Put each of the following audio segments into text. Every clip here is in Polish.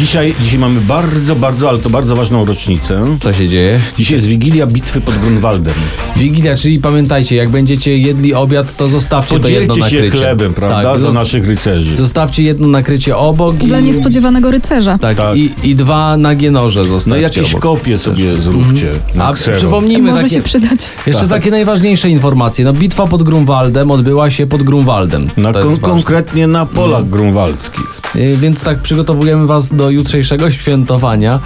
Dzisiaj, dzisiaj mamy bardzo, bardzo, ale to bardzo ważną rocznicę. Co się dzieje? Dzisiaj jest Wigilia Bitwy pod Grunwaldem. Wigilia, czyli pamiętajcie, jak będziecie jedli obiad, to zostawcie to jedno Podzielcie się nakrycie. chlebem, prawda, Tak, za naszych rycerzy. Zostawcie jedno nakrycie obok Dla i, niespodziewanego rycerza. tak, Tak. I, i dwa nagie noże No zostawcie jakieś obok. kopie sobie zróbcie na A ksero. przypomnijmy Może takie, się przydać. jeszcze Tak. takie najważniejsze informacje. No, bitwa pod Grunwaldem odbyła się pod Grunwaldem. Na kon- konkretnie na polach grunwaldzkich. Y, Więc tak przygotowujemy was do jutrzejszego świętowania.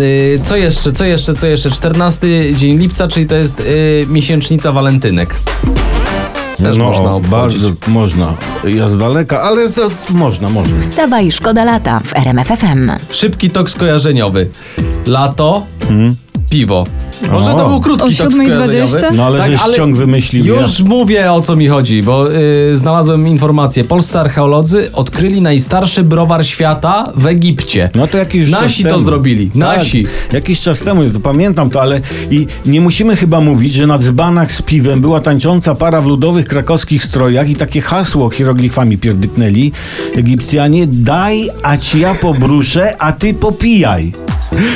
Y, Co jeszcze, co jeszcze, co jeszcze? 14 dzień lipca, czyli to jest y, miesięcznica walentynek. Też no, można obchodzić. bardzo można. Ja z daleka, ale to można, można. Wstawaj, szkoda lata w RMFFM. Szybki tok skojarzeniowy. Lato, piwo. Może O. to był krótki O tok 7.20? skojarzeniowy. No ale żeś ciąg wymyślił. Już mówię o co mi chodzi, bo y, znalazłem informację. Polscy archeolodzy odkryli najstarszy browar świata w Egipcie. No to jakiś Nasi czas to temu. zrobili. Nasi. Tak, jakiś czas temu, to pamiętam to, ale i nie musimy chyba mówić, że na dzbanach z piwem była tańcząca para w ludowych krakowskich strojach i takie hasło hieroglifami pierdyknęli Egipcjanie, daj, a ci ja pobruszę, a ty popijaj.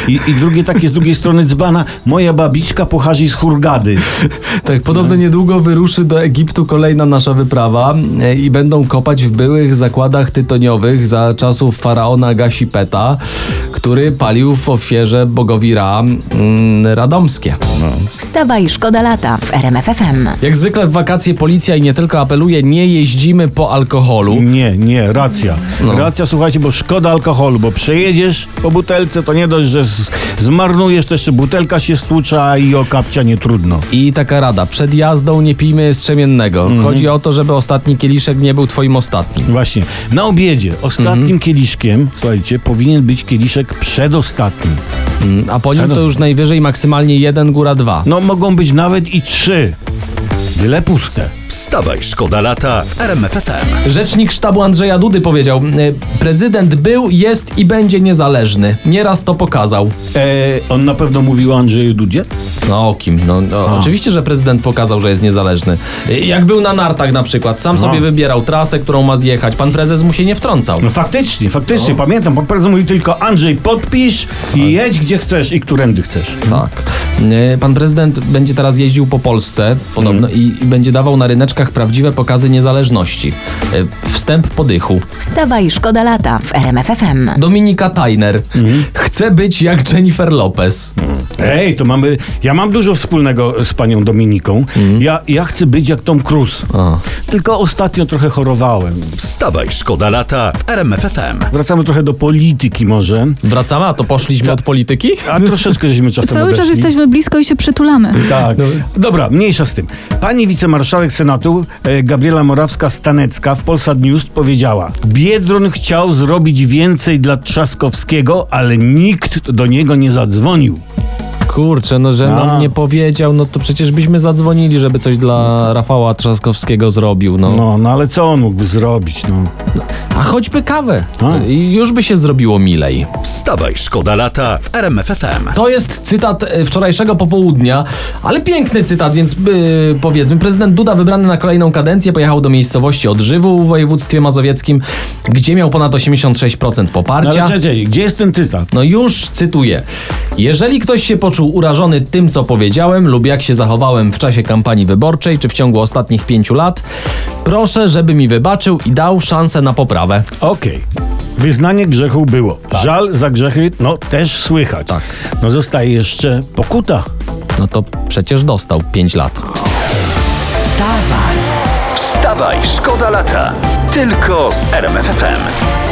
I, I drugie takie z drugiej strony dzbana, moja babiczka pochodzi z Hurgady. Tak, podobno niedługo wyruszy do Egiptu kolejna nasza wyprawa e, i będą kopać w byłych zakładach tytoniowych za czasów faraona Gasipeta, który palił w ofierze bogowi Ra mm, radomskie. Wstawaj, szkoda lata w RMFFM. Jak zwykle w wakacje policja i nie tylko apeluje, nie jeździmy po alkoholu. Nie, nie, racja. No. Racja, słuchajcie, bo szkoda alkoholu, bo przejedziesz po butelce, to nie dość, że z, zmarnujesz, to jeszcze butelka się stłucza i o kapcia nie trudno. I taka rada, przed jazdą nie pijmy strzemiennego. Mhm. Chodzi o to, żeby ostatni kieliszek nie był twoim ostatnim. Właśnie. Na obiedzie ostatnim Mhm. kieliszkiem, słuchajcie, powinien być kieliszek przedostatni. Mm, A po nim Szanowny. to już najwyżej maksymalnie jeden, góra dwa. No mogą być nawet i trzy. Byle puste. Wstawaj, szkoda lata w RMFFM. Rzecznik sztabu Andrzeja Dudy powiedział: e, Prezydent był, jest i będzie niezależny. Nieraz to pokazał. E, on na pewno mówił o Andrzeju Dudzie? No o kim? No, no, oczywiście, że prezydent pokazał, że jest niezależny. E, Jak był na nartach na przykład, sam sobie wybierał trasę, którą ma zjechać. Pan prezes mu się nie wtrącał. No faktycznie, faktycznie. Pamiętam, pan prezes mówił tylko Andrzej, podpisz i jedź gdzie chcesz i którędy chcesz. Tak. E, Pan prezydent będzie teraz jeździł po Polsce podobno i, i będzie dawał na ryneczkach prawdziwe pokazy niezależności. E, Wstęp podychu. Wstawaj, szkoda lata w RMFFM. Dominika Tajner chce być jak Jennifer Lopez. Ej, to mamy. Ja mam dużo wspólnego z panią Dominiką. Ja, ja chcę być jak Tom Cruise. A. Tylko ostatnio trochę chorowałem. Wstawaj, szkoda lata w RMFFM. Wracamy trochę do polityki może. Wracamy, a to poszliśmy od polityki? A troszeczkę żeśmy czasem Cały czas odeszli. jesteśmy blisko i się przytulamy. Tak. Dobra, mniejsza z tym. Pani wicemarszałek Senatu e, Gabriela Morawska-Stanecka w Polsat News powiedziała: Biedron chciał zrobić więcej dla Trzaskowskiego, ale nikt do niego nie zadzwonił. Kurczę, no że A. nam nie powiedział, no to przecież byśmy zadzwonili, żeby coś dla Rafała Trzaskowskiego zrobił, no. No, no ale co on mógłby zrobić? No. A choćby kawę. A. I już by się zrobiło milej. Wstawaj, szkoda lata w RMFFM. To jest cytat e, wczorajszego popołudnia, ale piękny cytat, więc yy, powiedzmy. Prezydent Duda wybrany na kolejną kadencję pojechał do miejscowości Odżywu w województwie mazowieckim, gdzie miał ponad 86% No poparcia. ale czekaj, gdzie jest ten cytat? No już cytuję. Jeżeli ktoś się poczuł urażony tym, co powiedziałem, lub jak się zachowałem w czasie kampanii wyborczej, czy w ciągu ostatnich pięciu lat, proszę, żeby mi wybaczył i dał szansę na poprawę. Okej. Wyznanie grzechu było. Żal za grzechy, no też słychać. Tak. No zostaje jeszcze pokuta. No to przecież dostał 5 lat. Wstawaj, szkoda lata. Tylko z RMFFM.